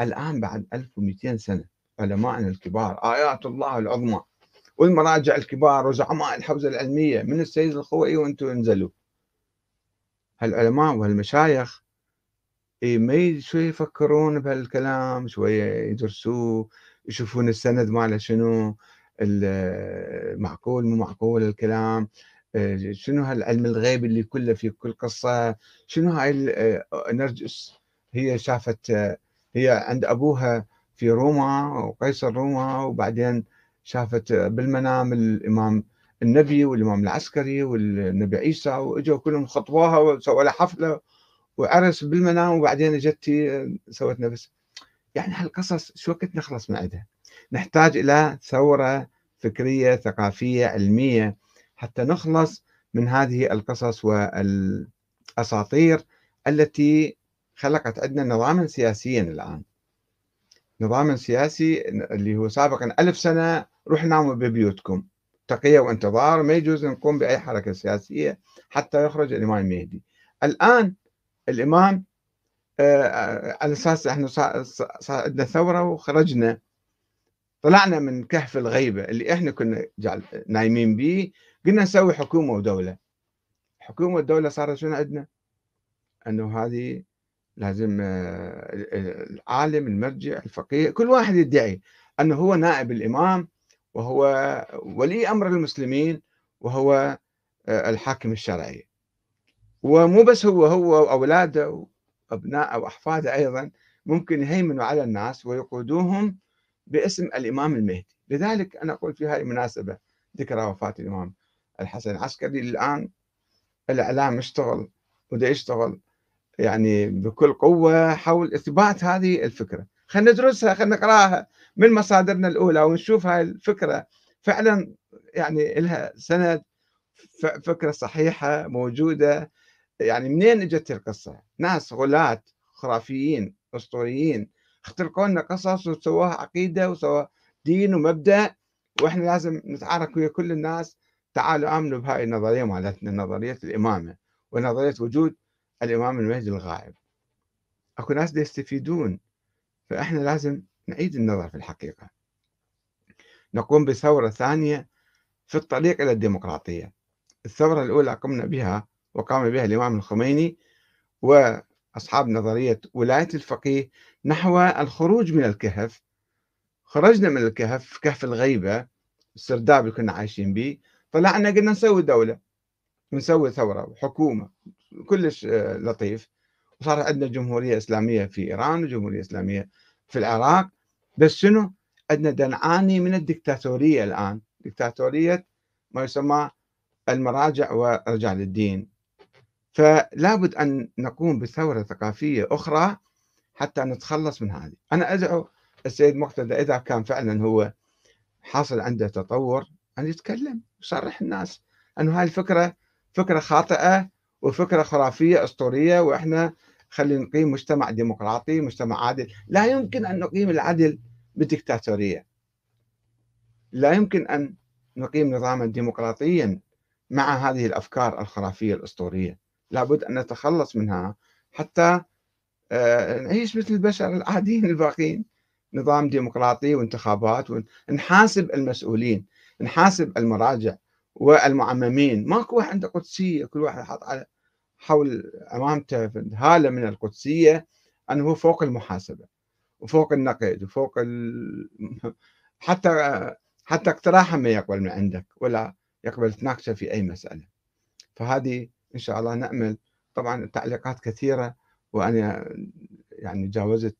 الآن بعد 1200 سنة علماءنا الكبار آيات الله العظمى. والمراجع الكبار وزعماء الحوزة العلمية؟ من السيد الخوئي وأنتم انزلوا. هالعلماء وهالمشايخ ما شوية يفكرون بهالكلام شوية يدرسوه يشوفون السند ماله شنو المعقول مو معقول الكلام شنو هالعلم الغيب اللي كله في كل قصة شنو هاي نرجس هي شافت هي عند أبوها في روما وقيصر روما وبعدين شافت بالمنام الإمام النبي والإمام العسكري والنبي عيسى وإجوا كلهم خطبوها وسووا لها حفلة وعرس بالمنام وبعدين اجت سوت نفس. يعني هالقصص شو وقت نخلص من عندها؟ نحتاج إلى ثورة فكرية ثقافية علمية حتى نخلص من هذه القصص والأساطير التي خلقت عندنا نظاما سياسيا الآن. نظاما سياسي اللي هو سابقا ألف سنة روح ناموا ببيوتكم. تقية وانتظار ما يجوز نقوم بأي حركة سياسية حتى يخرج الإمام المهدي. الآن الإمام آه، على أساس صار عندنا ثورة وخرجنا. طلعنا من كهف الغيبة اللي إحنا كنا نايمين به قلنا نسوي حكومة ودولة. حكومة ودولة صارت شنو عندنا؟ إنه هذه لازم آه، العالم المرجع الفقيه كل واحد يدعي أنه هو نائب الإمام وهو ولي أمر المسلمين وهو آه، الحاكم الشرعي. ومو بس هو هو وأولاده وأبناء واحفاده أيضا ممكن يهيمنوا على الناس ويقودوهم باسم الإمام المهدي. لذلك أنا أقول في هذه المناسبة ذكرى وفاة الإمام الحسن العسكري. الآن الإعلام اشتغل ودا يشتغل يعني بكل قوة حول إثبات هذه الفكرة. خلينا ندرسها خلينا نقراها من مصادرنا الأولى ونشوف هاي الفكرة. فعلا يعني لها سند فكرة صحيحة موجودة. يعني منين إجت القصة؟ ناس غلاة خرافيين أسطوريين اخترقوا لنا قصص وسووها عقيدة وسووا دين ومبدأ وإحنا لازم نتعارك ويا كل الناس. تعالوا آمنوا بهاي النظرية مالتنا نظرية الإمامة ونظرية وجود الإمام المهدي الغائب. أكو ناس يستفيدون فإحنا لازم نعيد النظر في الحقيقة. نقوم بثورة ثانية في الطريق إلى الديمقراطية. الثورة الأولى قمنا بها وقام بها الإمام الخميني وأصحاب نظرية ولاية الفقيه نحو الخروج من الكهف. خرجنا من الكهف كهف الغيبة السرداب اللي كنا عايشين به طلعنا قلنا نسوي دولة ونسوي ثورة وحكومة. كلش آه، لطيف. وصار عندنا جمهورية إسلامية في إيران وجمهورية إسلامية في العراق. بس شنو؟ عندنا نعاني من الدكتاتورية الآن. دكتاتورية ما يسمى المراجع ورجال الدين. فلا بد أن نقوم بثورة ثقافية أخرى حتى نتخلص من هذه. أنا أدعو السيد مقتدى إذا كان فعلا هو حاصل عنده تطور أن يتكلم يصرح الناس. أنه هاي الفكرة فكرة خاطئة وفكرة خرافية أسطورية وإحنا خلينا نقيم مجتمع ديمقراطي مجتمع عادل. لا يمكن أن نقيم العدل بالدكتاتورية لا يمكن أن نقيم نظاما ديمقراطيا مع هذه الأفكار الخرافية الأسطورية. لابد أن نتخلص منها حتى آه، نعيش مثل البشر العاديين الباقين نظام ديمقراطي وانتخابات ونحاسب المسؤولين نحاسب المراجع والمعممين. ماكو واحد عنده قدسية كل واحد حاط على حول امامته هاله من القدسية أنه هو فوق المحاسبة وفوق النقد وفوق ال... حتى حتى اقتراحا ما يقبل من عندك ولا يقبل تناقشه في أي مسألة. فهذه إن شاء الله نأمل. طبعا التعليقات كثيرة وأنا يعني جاوزت